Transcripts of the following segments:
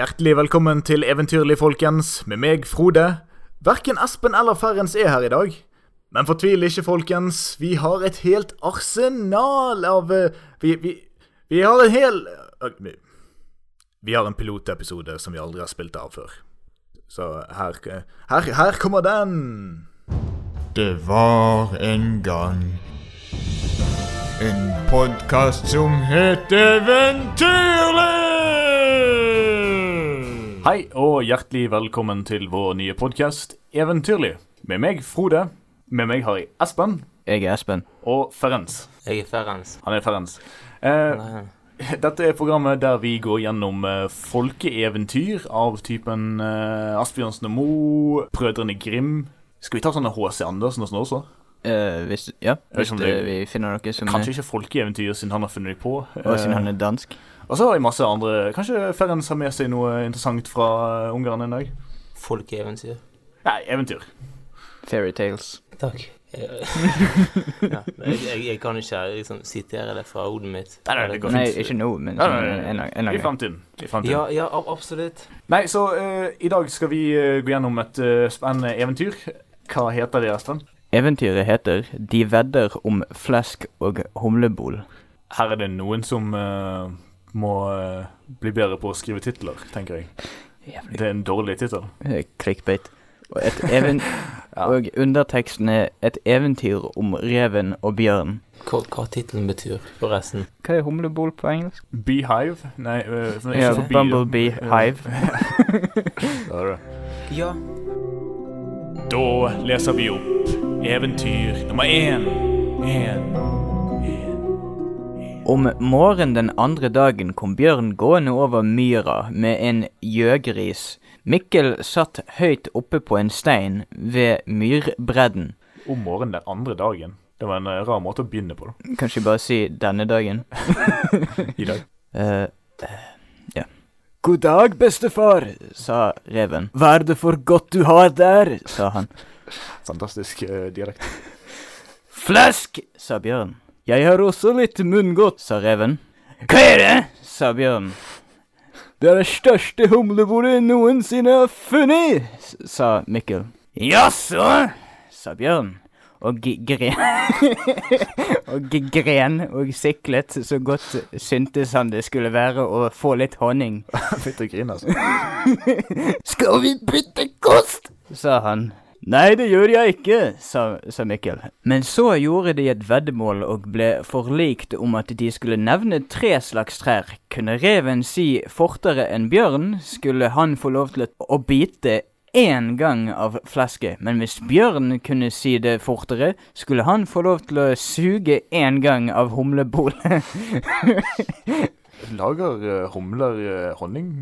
Hjertelig velkommen til Eventyrlig, folkens, med meg, Frode. Verken Espen eller Ferrens er her i dag. Men fortvil ikke, folkens. Vi har et helt arsenal av eh, Vi, vi, vi har en hel eh, vi, har en pilotepisode som vi aldri har spilt av før. Så her, her, her kommer den. Det var en gang en podkast som het Eventyrlig! Hei og hjertelig velkommen til vår nye podkast Eventyrlig. Med meg, Frode. Med meg har jeg Espen Jeg er Espen. og Ferens. Jeg er Ferens. Han er Ferens. Eh, Dette er programmet der vi går gjennom eh, folkeeventyr av typen eh, Asbjørnsen og Moe, Brødrene Grim. Skal vi ta sånne H.C. Andersen og sånn også? Eh, hvis, ja, hvis det, vi finner noe som Kanskje ikke folkeeventyr, siden han har funnet dem på. Og siden han Eh, er dansk. og så har vi masse andre Kanskje Ferenc har med seg noe interessant fra eh, Ungarn en dag? Folkeeventyr. Nei, eventyr. Fairytales. Takk. Jeg, ja, jeg, jeg, jeg kan ikke liksom sitere det fra hodet mitt. Nei, nei, det går Nei, ikke nå, men Nei, sånn nei, en, nei, en, nei. en I gang. I fremtiden. Ja, ja, absolutt. Nei, så uh, i dag skal vi uh, gå gjennom et eh, spennende eventyr. Hva heter det, Espen? Eventyret heter De vedder om flesk og humlebol. Her er det noen som uh, må uh, bli bedre på å skrive titler, tenker jeg. Jævlig Det er en dårlig tittel. clickbait. Og, ja. og underteksten er et eventyr om reven og bjørn. Hva, hva tittelen betyr, forresten. Hva er humlebol på engelsk? Beehive? Nei, uh, ikke Ja, bi- Bumblebee Hive. Ja. Da leser vi opp eventyr nummer én. En. Om morgenen den andre dagen kom Bjørn gående over myra med en gjøgris. Mikkel satt høyt oppe på en stein ved myrbredden. Om morgenen den andre dagen. Det var en eh, rar måte å begynne på. da. Kanskje bare si denne dagen. I dag. Eh, eh, ja. God dag, bestefar, sa reven. Hva er det for godt du har der, sa han. Fantastisk uh, dialekt. Flask, sa Bjørn. Jeg har også litt munngodt, sa reven. Hva er det? sa Bjørn. Det er det største humlebordet noensinne har funnet, sa Mikkel. Jaså, sa Bjørn. Og gren Og gren og siklet så godt syntes han det skulle være å få litt honning. Fytti grin, altså. Skal vi bytte kost? sa han. Nei, det gjør jeg ikke, sa, sa Mikkel. Men så gjorde de et veddemål og ble forlikt om at de skulle nevne tre slags trær. Kunne reven si fortere enn bjørn, skulle han få lov til å bite én gang av flesket. Men hvis bjørn kunne si det fortere, skulle han få lov til å suge én gang av humlebolet. Lager eh, humler eh, honning?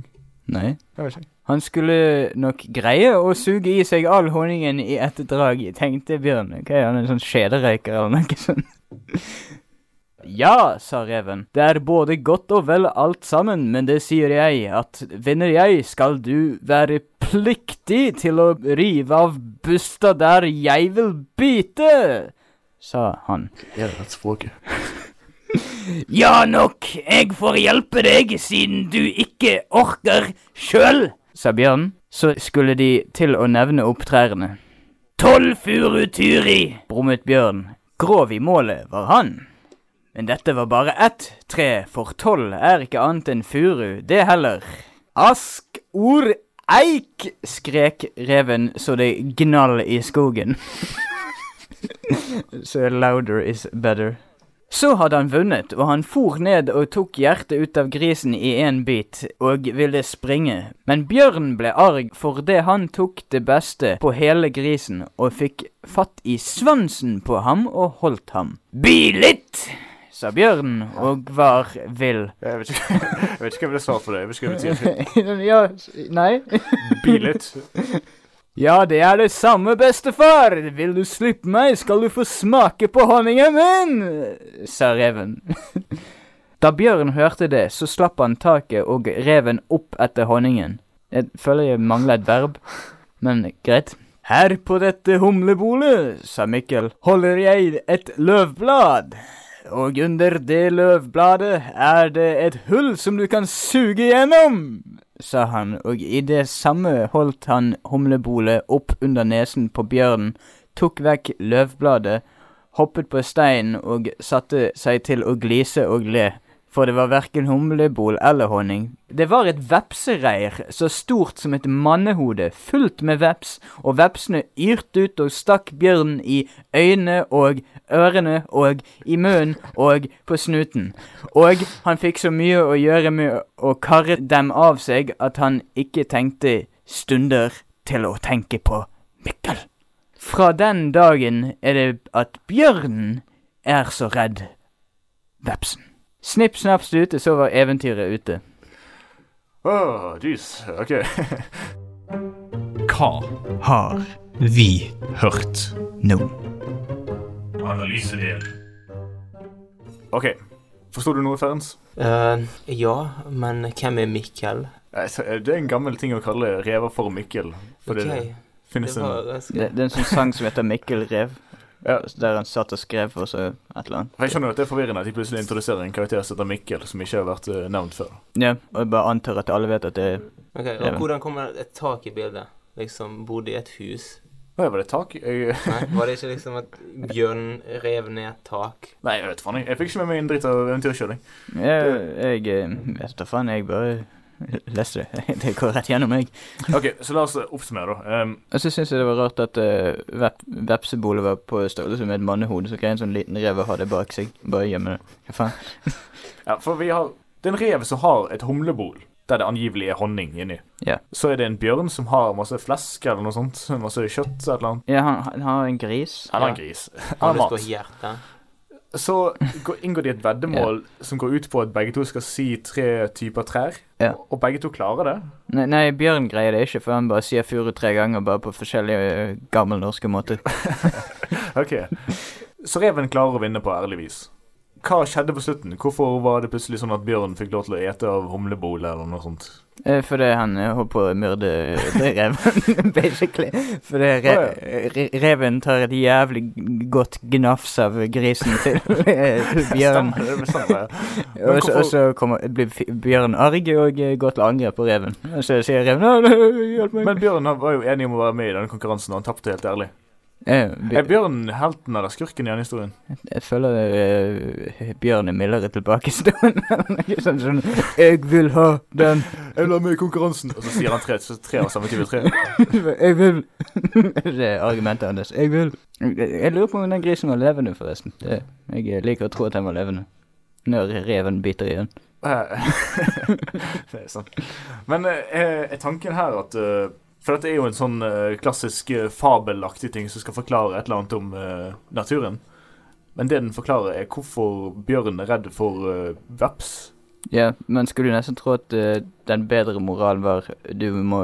Nei. Jeg vet ikke. Han skulle nok greie å suge i seg all honningen i ett drag, tenkte Bjørn. Hva er han, en sånn skjederøyker eller noe sånt? Ja, sa reven, det er både godt og vel alt sammen, men det sier jeg, at vinner jeg, skal du være pliktig til å rive av busta der jeg vil bite, sa han. Er det dette språket? Ja nok, jeg får hjelpe deg siden du ikke orker sjøl, sa Bjørn. Så skulle de til å nevne opp trærne. Tolv furu Tyri!» brummet Bjørn. Grov i målet var han. Men dette var bare ett tre, for tolv er ikke annet enn furu, det heller. Ask, or eik, skrek reven så det gnall i skogen. so louder is better. Så hadde han vunnet, og han for ned og tok hjertet ut av grisen i en bit, og ville springe. Men bjørn ble arg fordi han tok det beste på hele grisen, og fikk fatt i svansen på ham og holdt ham. Bi litt, sa bjørn, og var vill. Jeg vet ikke, jeg vet ikke hva jeg sa for det. Jeg vet ikke hva det betyr. ja, nei. Bilet. Ja, det er det samme, bestefar. Vil du slippe meg, skal du få smake på honningen min, sa reven. Da Bjørn hørte det, så slapp han taket og reven opp etter honningen. Jeg føler jeg mangler et verb, men greit. Her på dette humlebolet, sa Mikkel, holder jeg et løvblad. Og under det løvbladet er det et hull som du kan suge gjennom, sa han, og i det samme holdt han humlebolet opp under nesen på bjørnen, tok vekk løvbladet, hoppet på steinen og satte seg til å glise og le. For det var verken humlebol eller honning. Det var et vepsereir så stort som et mannehode, fullt med veps, og vepsene yrte ut og stakk bjørnen i øynene og ørene og i munnen og på snuten. Og han fikk så mye å gjøre med å karre dem av seg at han ikke tenkte stunder til å tenke på Mikkel. Fra den dagen er det at bjørnen er så redd vepsen. Snipp, snapp, stute, så var eventyret ute. Åh, jeez. OK. Hva Har vi hørt? nå. Analysedel. OK. Forsto du noe, Ferns? Uh, ja, men hvem er Mikkel? Eh, Det er en gammel ting å kalle rever for Mikkel. Fordi Ok, det finnes det var en... Det, det er en sånn sang som heter Mikkel Rev, ja, der han satt og skrev for seg et eller annet. Jeg skjønner at det er forvirrende at de plutselig introduserer en karakter som heter Mikkel, som ikke har vært eh, nevnt før. Ja, og jeg bare antar at alle vet at det er Ok, og Hvordan kommer et tak i bildet? Liksom bodde i et hus? Å ja, var det tak? Jeg, Nei, Var det ikke liksom at bjørnen rev ned et tak? nei, jeg vet faen. Jeg, jeg fikk ikke med meg en dritt av eventyrkjøring. Jeg, jeg eh, vet da faen, jeg bare leste det. Det går rett gjennom meg. OK, så la oss eh, oppsummere, da. Um, Og så syns jeg det var rart at uh, vep vepsebolet var på størrelse med et mannehode, så greide en sånn liten rev å ha det bak seg. Bare gjemme det. Hva faen? ja, for vi har Det er en rev som har et humlebol. Der det angivelig er honning inni. Yeah. Så er det en bjørn som har masse flesk eller noe sånt. Masse kjøtt eller noe. Ja, han, han har en gris. Han har Ja. en gris. Han har lyst på mat. Så inngår de et veddemål som går ut på at begge to skal si tre typer trær. Ja. Og begge to klarer det. Nei, nei, Bjørn greier det ikke, for han bare sier furu tre ganger, bare på forskjellige uh, gammelnorske måter. Ok. Så reven klarer å vinne på ærlig vis. Hva skjedde på slutten? Hvorfor var det plutselig sånn at bjørn fikk lov til å ete av humlebolet eller noe sånt? Eh, fordi han eh, holdt på å myrde eh, reven, basically. Fordi re re reven tar et jævlig godt gnafs av grisen til bjørn. Stemmer. Men Og så, og så kommer, blir bjørn arg og går til angrep på reven. Og så sier reven «Nei, nei, hjelp meg. Men Bjørn var jo enig om å være med i denne konkurransen, og han tapte helt ærlig. Eh, Er bj- Bjørn helten eller skurken i denne historien? jeg føler eh, bjørn er mildere tilbakestående. Ikke sånn sånn 'Jeg vil ha den'. Jeg vil ha med i konkurransen! Og så sier han tre, så tre av samme type tre. Jeg vil Det er argumentet hans. Jeg vil. Jeg lurer på om den grisen var levende, forresten. Det, jeg liker å tro at den var levende. Når reven biter igjen. den. det er sant. Men eh, er tanken her at eh, For dette er jo en sånn uh, klassisk uh, fabelaktig ting som skal forklare et eller annet om uh, naturen. Men det den forklarer, er hvorfor bjørn er redd for veps. Ja, men skulle du nesten tro at den bedre moralen var du må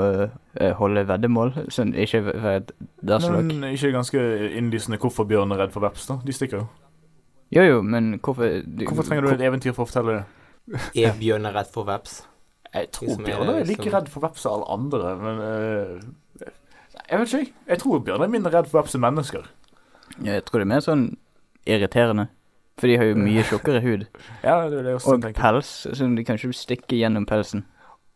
holde veddemål, sånn ikke ved dasslokk? Men ikke ganske innlysende hvorfor bjørn er redd for veps, da. De stikker jo. Jo jo, men hvorfor du, Hvorfor trenger du et eventyr for å fortelle det? Er bjørnen redd for veps? Jeg tror bjørn er like som- redd for veps som alle andre, men uh, Jeg vet ikke, jeg. Jeg tror bjørn er mindre redd for veps enn mennesker. Jeg tror det er mer sånn irriterende. For de har jo mye tjukkere hud. Ja, det er det også Og tenker. pels, som de kan ikke stikke gjennom pelsen.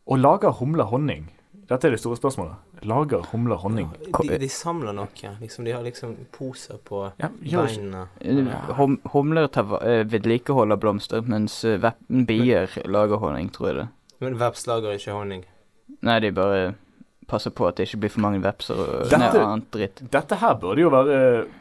Og lager humler honning? Dette er det store spørsmålet. Lager humler honning? De, de samler noe. Liksom, de har liksom poser på Ja, beina. Eh, Hum, humler vedlikeholder eh, vedlikehold av blomster, mens bier lager honning, tror jeg det. Men veps lager ikke honning. Nei, de bare passer på at det ikke blir for mange vepser og Dette- nei, annet dritt. Dette her burde jo være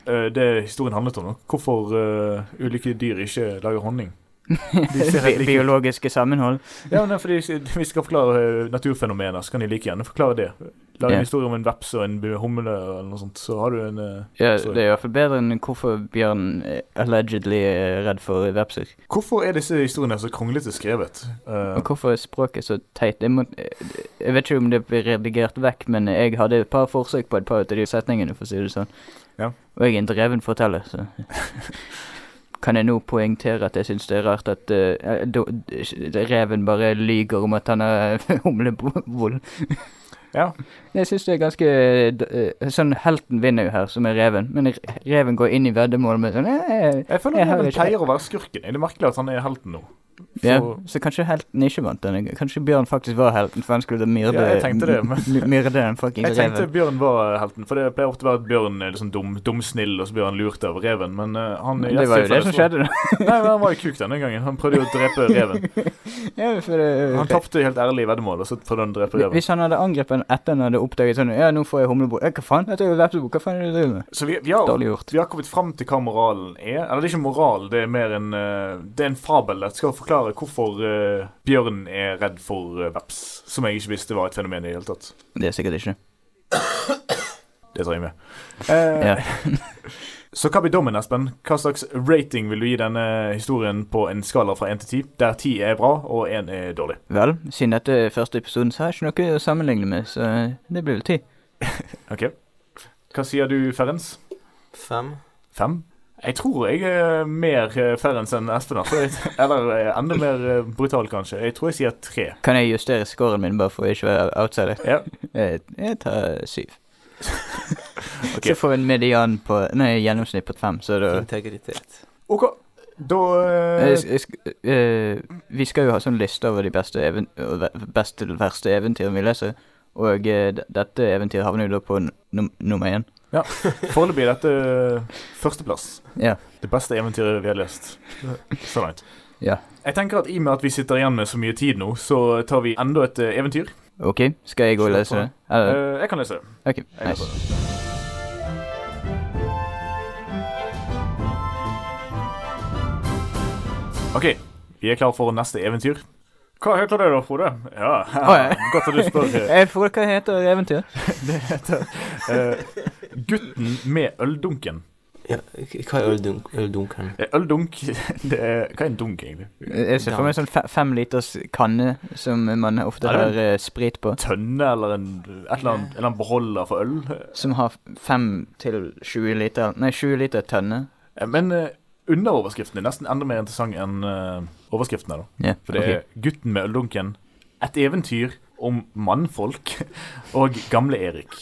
uh, det historien handlet om. Hvorfor uh, ulike dyr ikke lager honning. Bi like- biologiske sammenhold. Ja, er fordi Hvis vi skal forklare eh, naturfenomener, så kan de like gjerne forklare det. Lage Ja. en historie om en veps og en humle eller noe sånt, så har du en eh, Ja, det er i hvert fall bedre enn hvorfor bjørn eh, allegedly er redd for vepser. Hvorfor er disse historiene så kronglete skrevet? Uh, Og hvorfor er språket så teit? Jeg, må, jeg vet ikke om det blir redigert vekk, men jeg hadde et par forsøk på et par av de setningene, for å si det sånn. Ja. Og jeg er en dreven forteller, så Kan jeg nå poengtere at jeg syns det er rart at uh, do, reven bare lyger om at han har humlebol? Ja. Jeg syns det er ganske eh, Sånn helten vinner jo her, som er reven. Men reven går inn i veddemålet med sånn Jeg, Jeg føler Jeg at har han ikke- pleier å være skurken. Er det merkelig at han er helten nå? Ja, For- så kanskje helten ikke vant den. Kanskje Bjørn faktisk var helten, for han skulle myrde Ja, jeg tenkte det, men- den fucking Jeg tenkte reven. Bjørn var helten, for det pleier ofte å være at Bjørn er liksom dum, dumsnill, og så blir han lurt av reven, men uh, han men Det var jo det som skjedde, da. Nei, men han var jo kuk denne gangen. Han prøvde jo å drepe reven. ja, for det, Han tapte helt ærlig veddemål, og så prøvde han å drepe reven. Hvis han hadde angrepet den etter han hadde oppdaget sånn Ja, nå får jeg humlebord. Ja, hva faen? Dette er jo vepsebord. Hva faen er det du driver med? Så vi, vi, har, Dårlig gjort. vi har kommet fram til hva moralen er. Eller det er ikke moral, det er mer en eh, Det er en fabel. Det skal forklare hvorfor uh, bjørn er redd for uh, veps. Som jeg ikke visste var et fenomen i det hele tatt. Det er sikkert ikke. Det tar jeg med. Uh, Ja. Så hva blir dommen, Espen? Hva slags rating vil du gi denne historien på en skala fra 1 til 10? Der 10 er bra, og 1 er dårlig. Vel, siden dette er første episoden, så har jeg ikke noe å sammenligne med, så det blir vel ti. OK. Hva sier du, Ferens? Fem. Fem? Jeg tror jeg er mer eh, enn Espen. Altså. Eller eh, enda mer eh, brutal, kanskje. Jeg tror jeg sier tre. Kan jeg justere scoren min bare for å ikke være outsider? Ja. Jeg, jeg tar syv. okay. Så får vi en median på Nei, gjennomsnitt på fem, så da Integritet. OK. Da uh... Jeg jeg eh, Vi skal jo ha sånn liste over de beste, even og beste verste eventyrene vi leser. Og dette eventyret havner jo da på nummer én. Foreløpig er dette eh, førsteplass. Ja. Det beste eventyret vi har lest så langt. Ja. Jeg tenker at I og med at vi sitter igjen med så mye tid nå, så tar vi enda et eh, eventyr. OK, skal jeg gå og lese det? Eh, jeg kan lese det. OK, nice. det. OK, vi er klar for neste eventyr. Hva heter det da, Frode? Ja, ja. Godt at du spør. Får hva heter eventyret? Det heter uh, 'Gutten med øldunken'. Ja, hva er øldunk, øldunken? Eh, Øldunk det er, Hva er en dunk, egentlig? Jeg ser for meg sånn fem liters kanne som man ofte har eh, sprit på. Tønne eller en, et eller annet, en eller beholder for øl? Som har fem til 20 liter Nei, 20 liter tønne. Men uh, underoverskriften er nesten enda mer interessant enn uh, overskriftene. da Yeah, For det er 'Gutten med øldunken'. Et eventyr om mannfolk og gamle Erik.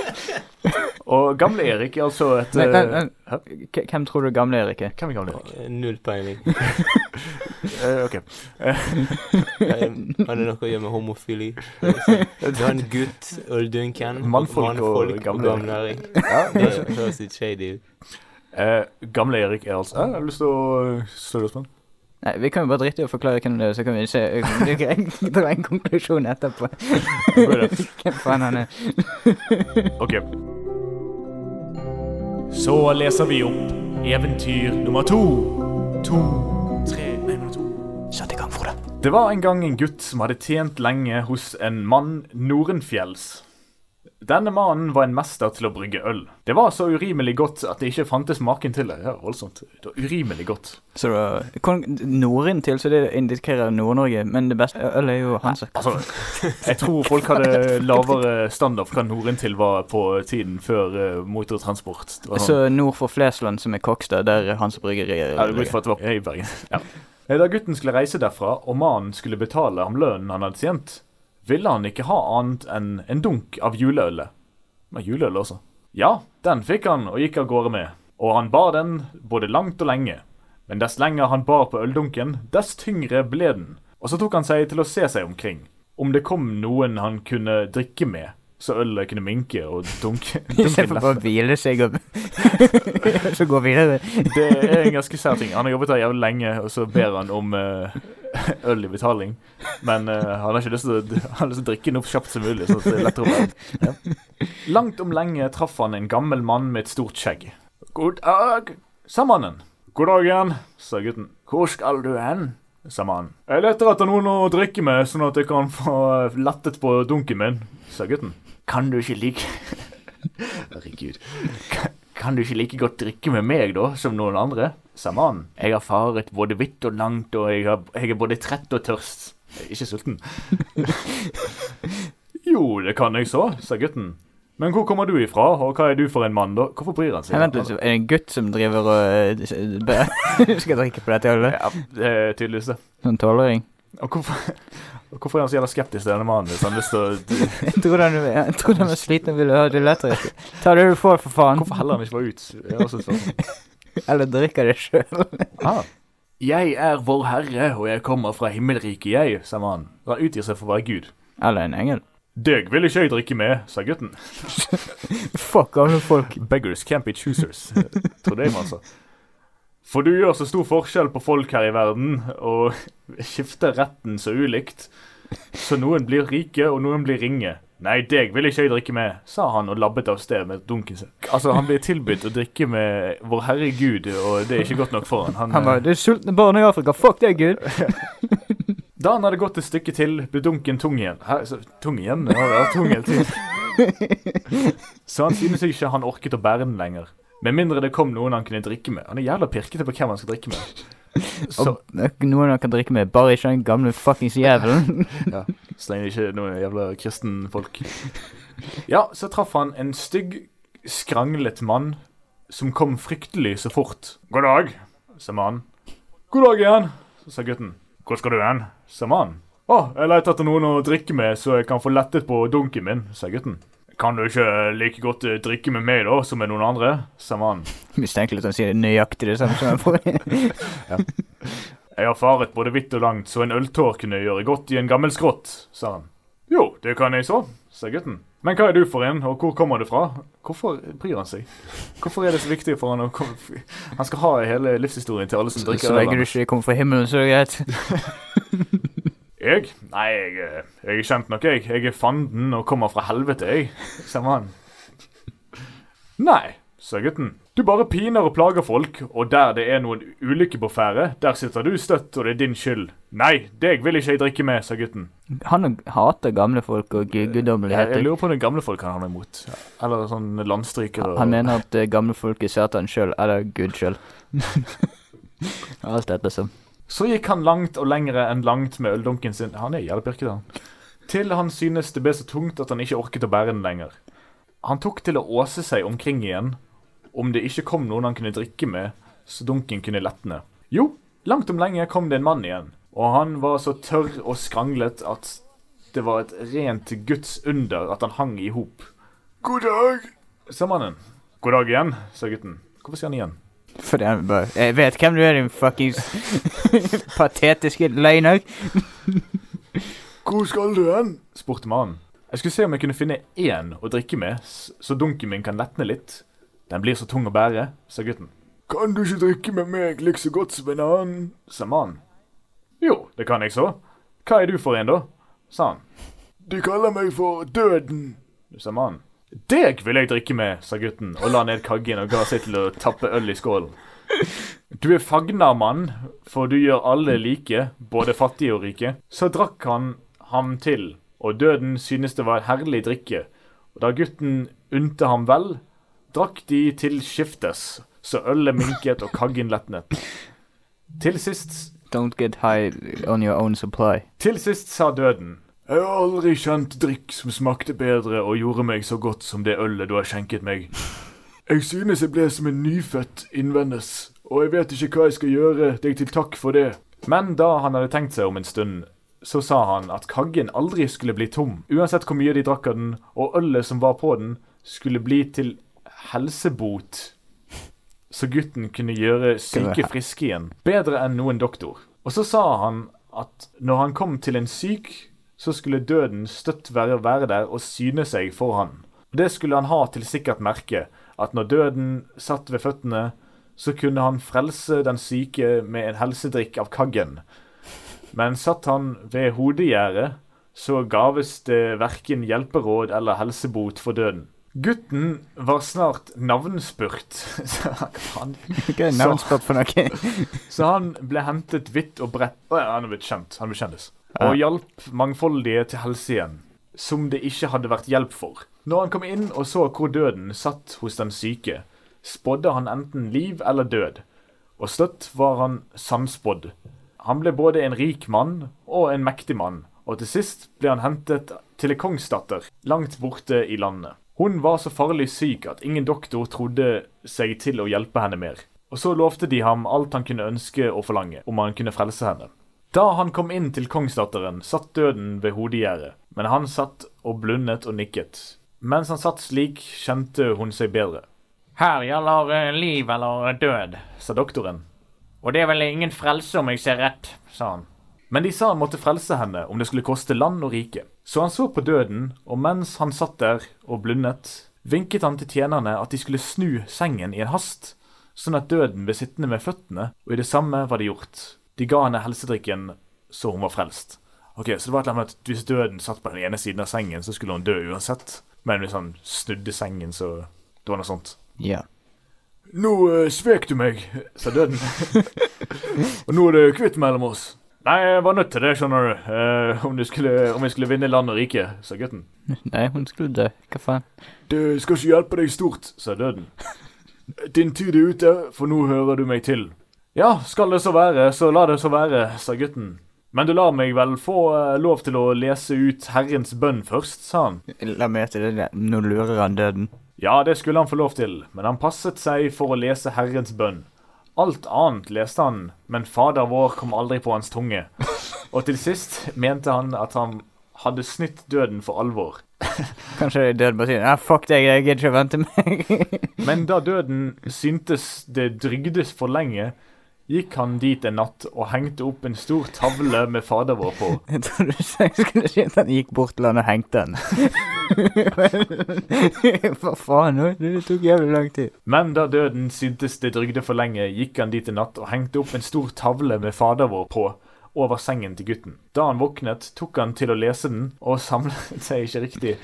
og gamle Erik er altså et Nei, nei, nei. Hvem tror du gamle Erik er? Hvem er gamle Erik? Eh, Null peiling. uh, ok. Har det noe å gjøre med homofili? Du har en gutt, øldunken, Mannfolk og gamle gamle Erik. Ja, Det høres litt shady ut. Eh, gamle Erik er altså Jeg har lyst til å slå på den? Nei, Vi kan jo bare drite i å forklare hvem det er, så kan vi ikke dra en konklusjon etterpå. Hvem faen han er. Ok. Så leser vi opp eventyr nummer to. To, tre, nei, nummer to. Sett i gang, Frode. Det var en gang en gutt som hadde tjent lenge hos en mann nordenfjells. Denne mannen var en mester til å brygge øl. Det var så urimelig godt at det ikke fantes maken til det. Ja, voldsomt. Det var urimelig godt. Så det var Nordind til, så det indikerer Nord-Norge, men det beste ølet er jo Hansa. Altså, jeg tror folk hadde lavere standard for hva nordentil var på tiden før uh, motortransport. Sånn- Så nord for Flesland, som er Kokstad, der Hansa bryggeri er. Ja, det går ut fra at det var i Bergen. Ja. Da gutten skulle reise derfra, og mannen skulle betale ham lønnen han hadde tjent, ville han ikke ha annet enn en dunk av juleølet. Med juleøl også. Ja, den fikk han og gikk av gårde med. Og han bar den både langt og lenge. Men dess lenger han bar på øldunken, dess tyngre ble den. Og så tok han seg til å se seg omkring. Om det kom noen han kunne drikke med, så ølet kunne minke og dunke, Istedenfor bare å hvile seg og så gå videre. Det er en ganske sær ting. Han har jobbet her jævlig lenge, og så ber han om eh, øl i betaling. Men uh, han har ikke lyst til å, han har lyst til å drikke den opp kjapt som mulig. sånn at det er lettere å være. Ja. Langt om lenge traff han en gammel mann med et stort skjegg. God dag, sa mannen. God dag igjen, sa gutten. Hvor skal du hen? sa mannen. Jeg leter etter noen å drikke med, sånn at jeg kan få eh, lettet på dunken min, sa gutten. Kan du ikke like Herregud. Kan, du ikke like godt drikke med meg, da, som noen andre? sa mannen. Jeg har faret både vidt og langt, og jeg, har, jeg er både trett og tørst. Ikke sulten. jo, det kan jeg så, sa gutten. Men hvor kommer du ifra, og hva er du for en mann, da? Hvorfor bryr han seg? Vent litt, er det en gutt som driver og Skal jeg drikke på dette alle? Ja, det er tydeligvis det. En tolvåring? Og hvorfor, hvorfor er han så jævla skeptisk til denne mannen hvis han lyst til å Jeg tror han, jeg trodde han var sliten og vil ha det lettere. Ta det du får, for faen. Hvorfor heller han ikke bare ut? Jeg også. Eller drikker det sjøl. Ah. Jeg er vår herre, og jeg kommer fra himmelriket, jeg, sa mannen. Han utgir seg for å være Gud. Eller en engel. Deg vil ikke jeg drikke med, sa gutten. Fuck alle folk. Beggars can't be choosers. Tror det, altså. For du gjør så stor forskjell på folk her i verden, og skifter retten så ulikt. Så noen blir rike, og noen blir ringe. Nei, deg vil ikke jeg drikke med, sa han og labbet av sted med dunken sin. Altså, han blir tilbudt å drikke med Vår Herre Gud, og det er ikke godt nok for han. han Han var, 'Det er sultne barn i Afrika. Fuck deg, Gud'. Da han hadde gått et stykke til, ble dunken tung igjen. Hæ, så, tung igjen? Ja, ja, tung hele tiden. Så han synes ikke han orket å bære den lenger. Med mindre det kom noen han kunne drikke med. Han er jævla pirkete på hvem han skal drikke med. Så, Og noen han kan drikke med, bare ikke den gamle fuckings jævelen. ja, så lenge det ikke er noen jævla kristenfolk. Ja, så traff han en stygg, skranglet mann som kom fryktelig så fort. God dag, sa mannen. God dag igjen, sa gutten. Hvor skal du hen, sa mannen. Å, jeg leter etter noen å drikke med, så jeg kan få lettet på dunken min, sa gutten. Kan du ikke like godt eh, drikke med meg, da, som med noen andre, sa mannen. Mistenkelig at han sier nøyaktig det samme som han forrige. Jeg har faret både vidt og langt, så en øltår kunne gjøre godt i en gammel skrott, sa han. Jo, det kan jeg så, sa gutten. Men hva er du for en, og hvor kommer du fra? Hvorfor bryr han seg? Hvorfor er det så viktig for han å komme Han skal ha hele livshistorien til alle som drikker Så lenge du ikke kommer fra himmelen, så er det greit. Jeg? Nei, jeg, er- jeg er kjent nok, jeg. Jeg er fanden og kommer fra helvete, jeg, sa mannen. Nei, sa gutten. Du bare piner og plager folk, og der det er noen ulykke på ferde, der sitter du støtt, og det er din skyld. Nei, deg vil ikke jeg drikke med, sa gutten. Han hater gamle folk og guddommeligheter. Jeg, lurer på om det gamle folk han har imot. Eller sånn landstrykere. Han mener at eh, gamle folk er Satan sjøl, eller Gud sjøl. Alt dette som. Så gikk han langt og lengre enn langt med øldunken sin. Han er jævlig pirket, han. Til han synes det ble så tungt at han ikke orket å bære den lenger. Han tok til å åse seg omkring igjen, om det ikke kom noen han kunne drikke med, så dunken kunne letne. Jo, langt om lenge kom det en mann igjen, og han var så tørr og skranglet at det var et rent Guds under at han hang i hop. God dag, sa mannen. God dag igjen, sa gutten. Hvorfor sier han igjen? Fordi han bare Jeg vet hvem du er, din fuckings patetiske løgner. Hvor skal du hen? spurte mannen. Jeg skulle se om jeg kunne finne én å drikke med, så dunken min kan letne litt. Den blir så tung å bære, sa gutten. Kan du ikke drikke med meg like så godt som en annen? sa mannen. Jo, det kan jeg så. Hva er du for en, da? sa han. De kaller meg for Døden, sa mannen. Deg vil jeg drikke med, sa gutten og la ned kaggen og ga seg til å tappe øl i skålen. Du er fagnermann, for du gjør alle like, både fattige og rike. Så drakk han ham til, og døden synes det var et herlig drikke. Og da gutten unte ham vel, drakk de til skiftes, så ølet minket og kaggen letnet. Til sist, Don't get high on your own supply. til sist sa døden. Jeg har aldri kjent drikk som smakte bedre og gjorde meg så godt som det ølet du har skjenket meg. Jeg synes jeg ble som en nyfødt innvendes, og jeg vet ikke hva jeg skal gjøre deg til takk for det. Men da han hadde tenkt seg om en stund, så sa han at kaggen aldri skulle bli tom, uansett hvor mye de drakk av den, og ølet som var på den, skulle bli til helsebot, så gutten kunne gjøre syke friske igjen, bedre enn noen doktor. Og så sa han at når han kom til en syk, så skulle døden støtt være, være der og syne seg for han. Og det skulle han ha til sikkert merke, at når døden satt ved føttene, så kunne han frelse den syke med en helsedrikk av kaggen. Men satt han ved hodegjerdet, så gaves det verken hjelperåd eller helsebot for døden. Gutten var snart navnspurt. Så han, navnspurt for noe? så han ble hentet vidt og bredt Å ja, Han er blitt kjent. Han ble kjendis. Og hjalp mangfoldige til helse igjen, som det ikke hadde vært hjelp for. Når han kom inn og så hvor døden satt hos den syke, spådde han enten liv eller død, og støtt var han sannspådd. Han ble både en rik mann og en mektig mann, og til sist ble han hentet til en kongsdatter langt borte i landet. Hun var så farlig syk at ingen doktor trodde seg til å hjelpe henne mer. Og så lovte de ham alt han kunne ønske og forlange, om han kunne frelse henne. Da han kom inn til kongsdatteren, satt døden ved hodegjerdet, men han satt og blundet og nikket. Mens han satt slik, kjente hun seg bedre. Her gjelder eh, liv eller død. Sa doktoren. Og det er vel ingen frelse om jeg ser rett, sa han. Men de sa han måtte frelse henne om det skulle koste land og rike. Så han så på døden, og mens han satt der og blundet, vinket han til tjenerne at de skulle snu sengen i en hast, sånn at døden ble sittende med føttene, og i det samme var det gjort. De ga henne helsedrikken så hun var frelst. Ok, Så det var et eller annet at hvis døden satt på den ene siden av sengen, så skulle hun dø uansett. Men hvis han snudde sengen, så Det var noe sånt. Ja. Nå uh, svek du meg, sa døden. og nå er det kvitt mellom oss. Nei, jeg var nødt til det, skjønner du. Uh, om, du skulle, om jeg skulle vinne land og rike, sa gutten. Nei, hun skulle dø. Hva faen? Det skal ikke hjelpe deg stort, sa døden. Din tid er ute, for nå hører du meg til. Ja, skal det så være, så la det så være, sa gutten. Men du lar meg vel få eh, lov til å lese ut Herrens bønn først, sa han. La meg til det der. Nå lurer han døden. Ja, det skulle han få lov til, men han passet seg for å lese Herrens bønn. Alt annet leste han, men Fader vår kom aldri på hans tunge. Og til sist mente han at han hadde snytt døden for alvor. Kanskje døden bare sier Ja, fuck deg, jeg gidder ikke å vente meg. Men da døden syntes det drygdes for lenge, gikk han dit en natt og hengte opp en stor tavle med Fader vår på. Jeg trodde jeg skulle si at han gikk bort til han og hengte den. Hva faen? Det tok jævlig lang tid. Men da døden syntes det drygde for lenge, gikk han dit en natt og hengte opp en stor tavle med Fader vår på over sengen til gutten. Da han våknet, tok han til å lese den, og samlet seg ikke riktig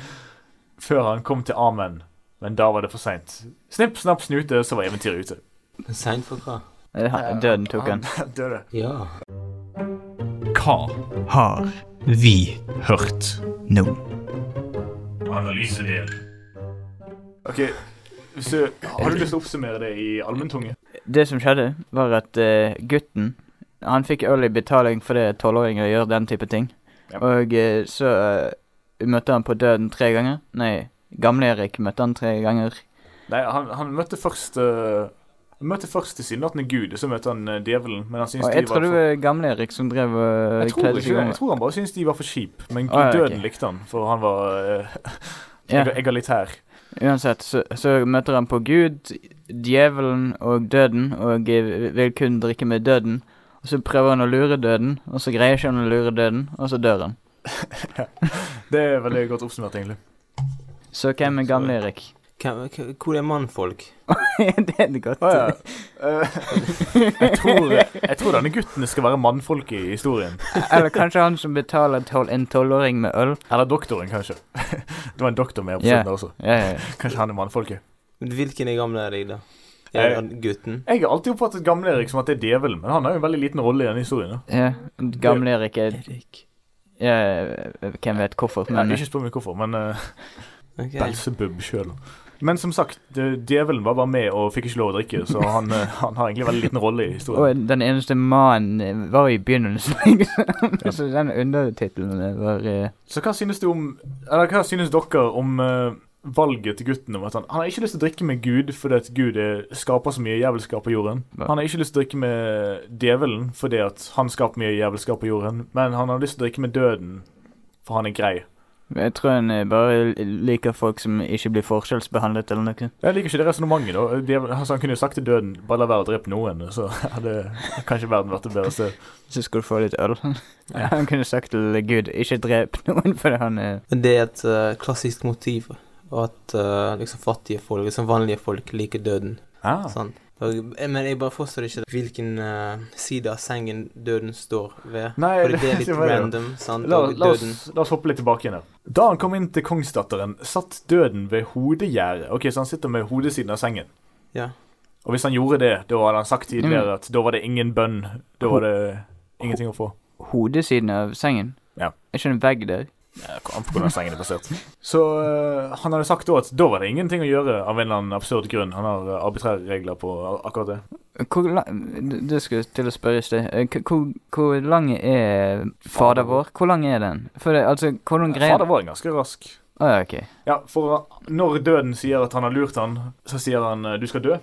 før han kom til Amen. Men da var det for seint. Snipp, snapp, snute, så var eventyret ute. Seint for hva? Eh, Døden tok han. døde. Ja. Hva har vi hørt nå? Analysedel. OK, så har du lyst til å oppsummere det i allmenntunge? Det som skjedde, var at uh, gutten Han fikk early betaling fordi tolvåringer gjør den type ting. Ja. Og uh, så uh, møtte han på døden tre ganger. Nei, Gamle-Erik møtte han tre ganger. Nei, han, han møtte først uh, Han møtte først tilsynelatende Gud, så møtte han eh, djevelen. Men han syns ah, jeg de jeg tror var det for var Gamle-Erik som drev og jeg tror, ikke, jeg tror han bare syntes de var for kjip, men ah, døden okay. likte han, for han var uh, yeah. egalitær. Uansett, så, så møter han på Gud, djevelen og døden, og eh, vil kun drikke med døden. Og så prøver han å lure døden, og så greier ikke han å lure døden, og så dør han. Det er veldig godt oppsummert, egentlig. Så hvem er Gamle-Erik? Hvem- hvem- Hvor er mannfolk? det er det godt. ah, ja. uh, jeg, tror, jeg tror denne gutten skal være mannfolk i historien. Eller kanskje han som betaler tol en tolvåring med øl. Eller doktoren, kanskje. Det var en doktor med på Ja. siden også. Yeah, yeah. ja. Kanskje han er mannfolket. Men Hvilken er gamle Erik, da? Er jeg, gutten? Jeg har alltid oppfattet Gamle-Erik som at det er djevelen, men han har jo en veldig liten rolle i denne historien. da. ja. Gamle-Erik er Erik. ja, Hvem vet hvorfor, men Ikke spør meg hvorfor, men uh, okay. Belsebub sjøl. Men som sagt, djevelen var bare med og fikk ikke lov å drikke, så han, eh, han har egentlig veldig liten rolle i historien. Og den eneste mannen eh, var i begynnelsen, liksom. Så den undertittelen var uh... Så hva synes du om Eller hva synes dere om uh, valget til gutten om at han, han har ikke lyst til å drikke med Gud fordi at Gud er, skaper så mye jævelskap på jorden. Han har ikke lyst til å drikke med djevelen fordi at han skaper mye jævelskap på jorden, men han har lyst til å drikke med døden for han er grei. Jeg tror han eh, bare liker folk som ikke blir forskjellsbehandlet eller noe. Jeg liker ikke det resonnementet. Altså, han kunne jo sagt til døden bare la være å drepe noen, så hadde kanskje verden vært et bedre sted. Så skulle du få litt øl. Han kunne sagt til Gud ikke drep noen fordi han er Men det er et uh, klassisk motiv. Og at uh, liksom fattige folk, liksom vanlige folk, liker døden. Ah. Sånn. Eh, men jeg bare forstår ikke hvilken uh, side av sengen døden står ved. Nei, Fordi det er litt random, sant? La, la, oss, la oss hoppe litt tilbake igjen her. Da han kom inn til kongsdatteren, satt døden ved hodegjerdet. Ok, Så han sitter med hodesiden av sengen. Ja. Og hvis han gjorde det, da hadde han sagt tidligere at da var det ingen bønn. Da var det ingenting å få. hodesiden av sengen. Ja. Er ikke en vegg der? An på hvordan sengen er plassert. Så uh, han hadde sagt da at da var det ingenting å gjøre av en eller annen absurd grunn. Han har øh, arbitrære regler på akkurat det. Hvor Det skulle jeg til å spørre i sted. Eh, Hvor, hvor lang er Fader vår? Hvor lang er den? For det, altså, hvordan greier Fader var ganske rask. Å ja, ok. Ja, for når døden sier at han har lurt han, så sier han du skal dø.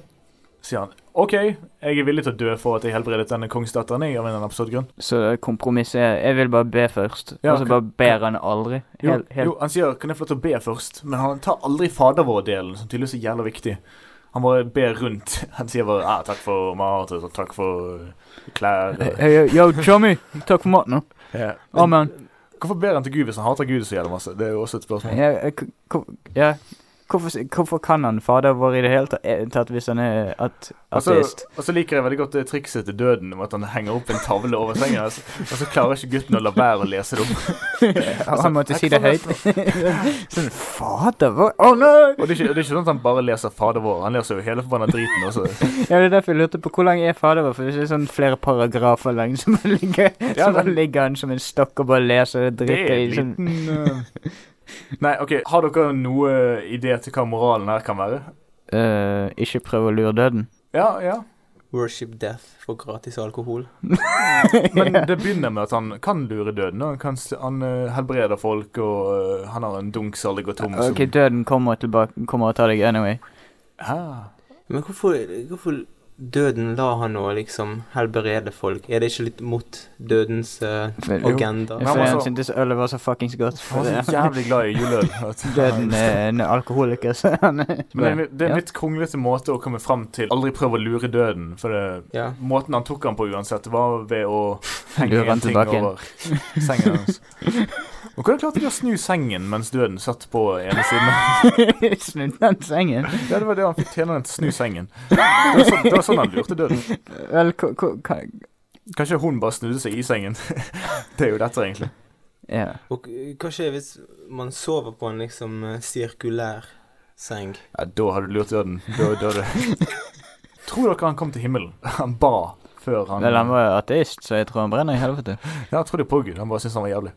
Sier han OK, jeg er villig til å dø for at jeg helbredet denne kongsdatteren jeg, av en absurd grunn. Så kompromisset er Jeg vil bare be først, Ja, og så bare ber han aldri. Jo, Helt, helt jo, han sier 'kan jeg få lov til å be først', men han tar aldri Fader vår-delen, som tydeligvis er jævla viktig. Han bare ber rundt. Han sier bare ah, 'takk for mat', og 'takk for klær'. og- Hey, yo, Chummy, takk for maten. Ja. Amen. Hvorfor ber han til Gud hvis han hater Gud så jævlig masse? Det er jo også et spørsmål. Ja, ja. Hvorfor, hvorfor kan han Fader vår i det hele eh, tatt hvis han er at, så, og så liker jeg veldig godt det trikset til døden om at han henger opp en tavle over senga, og så, og så klarer ikke gutten å la være å lese det opp. Han måtte si det høyt. sånn Fader vår Å nei! Og det er, ikke, det er ikke sånn at han bare leser Fader vår, han leser jo hele forbanna driten også. Ja, det er derfor jeg lurte på hvor lang er Fader vår, for hvis det er sånn flere paragrafer lang, så han ligger, Ja, så ligger han som en stokk og bare leser og Det drikker er i sånn liten eh, Nei, OK, har dere noe idé til hva moralen her kan være? Uh, Ikke prøv å lure døden. Ja, ja. Worship death for gratis alkohol. Men det begynner med at han kan lure døden. Han, kan, han eh, helbreder folk, og eh, han har en dunk som aldri tom. som- Ok, døden kommer tilbake Kommer og tar deg anyway. Ah. Men hvorfor, hvorfor døden lar han å liksom helbrede folk? Er det ikke litt mot dødens uh, For- jo. agenda? Men han syntes ølet var så fuckings godt. Han var så jævlig glad i juleøl. Døden er en alkoholiker, så han Men det det er en Ja. litt kronglete måte å komme fram til. Aldri prøv å lure døden. For det, Ja. måten han tok han på uansett, var ved å henge en ting over sengen hans. Og hvordan klarte de å snu sengen mens døden satt på ene siden? Snu den sengen. Ja, det var det han fikk tjeneren til å snu sengen. Det var, så, det var sånn han lurte døden. Vel, ka- Kanskje hun bare snudde seg i sengen. Det er jo dette, egentlig. Ja. Og eh, hva skjer hvis man sover på en liksom eh, sirkulær seng? Ja, da har du lurt døden. Da døde Tror dere han kom til himmelen? Han ba før han Vel, han var ateist, så jeg tror han brenner i helvete. Ja, han trodde på Gud. Han bare syntes han var jævlig.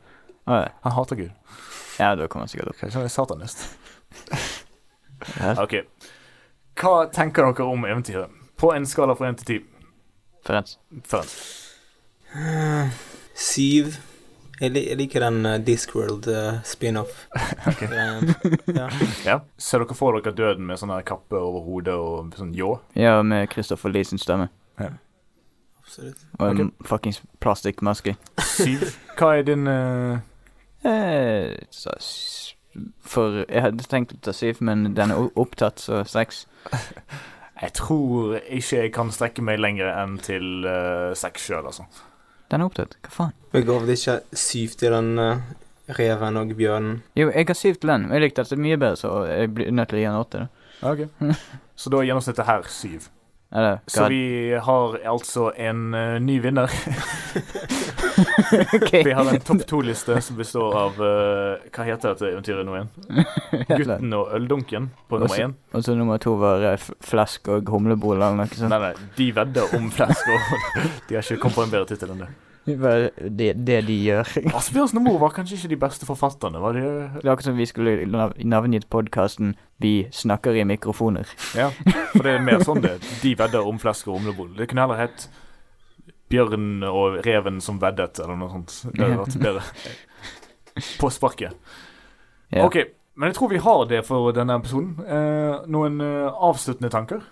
Ja. Han hater Gud. Ja, da kommer han sikkert opp. Kanskje han er satanist. Ja. Ok. Hva tenker dere om eventyret? På en skala fra 1 til 10. Ferenc. Først. Syv. Jeg, li jeg liker den uh, Discworld uh, spin-off. Greien. ja. Ja. Ser dere for dere døden med sånn kappe over hodet og sånn ljå? Ja, med Christopher Lee sin stemme. Absolutt. Og en Ok. fuckings plastikkmaske. Syv. Hva er din uh... Eh, så, for jeg hadde tenkt å ta syv, men den er opptatt, så seks. Jeg tror ikke jeg kan strekke meg lenger enn til uh, seks sjøl, altså. Den er opptatt. Hva faen? Jeg gav det ikke syv til den uh, reven og bjørnen. Jo, jeg har syv til den. Jeg likte dette mye bedre, så jeg blir nødt til å gi den åtte. da. Ok. Så da er gjennomsnittet her syv. Eller Så vi har altså en uh, ny vinner. Ok. Vi har en topp to-liste som består av uh, Hva heter dette eventyret nå igjen? Gutten og øldunken på nummer én. Og så nummer to var uh, flesk og humlebol eller noe sånt. Nei, nei, de vedder om flesk, og de har ikke kommet på en bedre tittel enn det. Det det, det de gjør. Asbjørnsen og Moe var kanskje ikke de beste forfatterne, var de? Det er akkurat som vi skulle nav- navngitt podkasten 'Vi snakker i mikrofoner'. Ja, for det er mer sånn det. De vedder om flesk og humlebol. Det kunne heller hett Bjørn og reven som veddet, eller noe sånt. Det hadde vært bedre. På sparket. Ja. Ok, men jeg tror vi har det for denne episoden. Eh, noen eh, avsluttende tanker?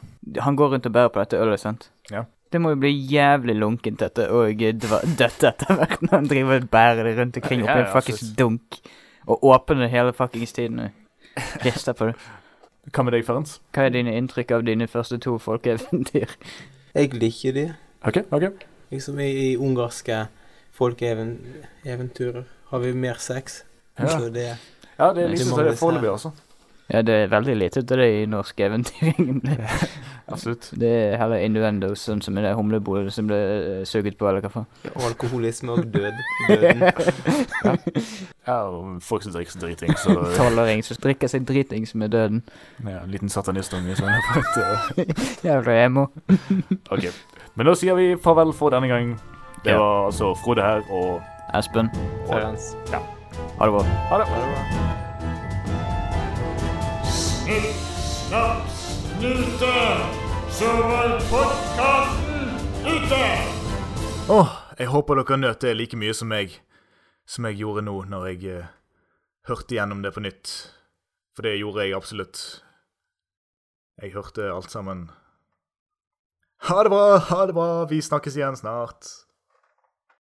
Han går rundt og bærer på dette ølet, sant? Ja. Det må jo bli jævlig lunkent dette, og eh, dødt etter hvert når han driver og bærer det rundt omkring Ja, ja, en fuckings dunk. Og åpner det hele fuckings tiden. og Rister på det. Hva med deg, Ferenc? Hva er dine inntrykk av dine første to folkeeventyr? Jeg liker de. Ok, ok. Liksom i, i ungarske folkeeventyrer har vi mer sex. Ja. Så det Ja, det er det må vi foreløpig, altså. Ja, det er veldig lite til det i norsk eventyr, egentlig. Absolutt. Det er heller innuendo, sånn som i det humlebolet som ble eh, suget på, eller hva faen. alkoholisme og død. Døden. Ja, og folk som drikker seg driting, så Tolvåring som drikker seg dritings med døden. ja, En liten satanistunge som er på et eh, Jævla emo. Ok. Men da sier vi farvel for denne gang. Det Ja. var altså Frode her, og Espen, Ja, ha det bra. ha det. Ha det bra. Snipp, snapp, snute, så var podkasten ute! Åh, jeg håper dere nøt det like mye som meg, som jeg gjorde nå når jeg eh, hørte gjennom det på nytt. For det gjorde jeg absolutt. Jeg hørte alt sammen. Ha det bra, ha det bra, vi snakkes igjen snart.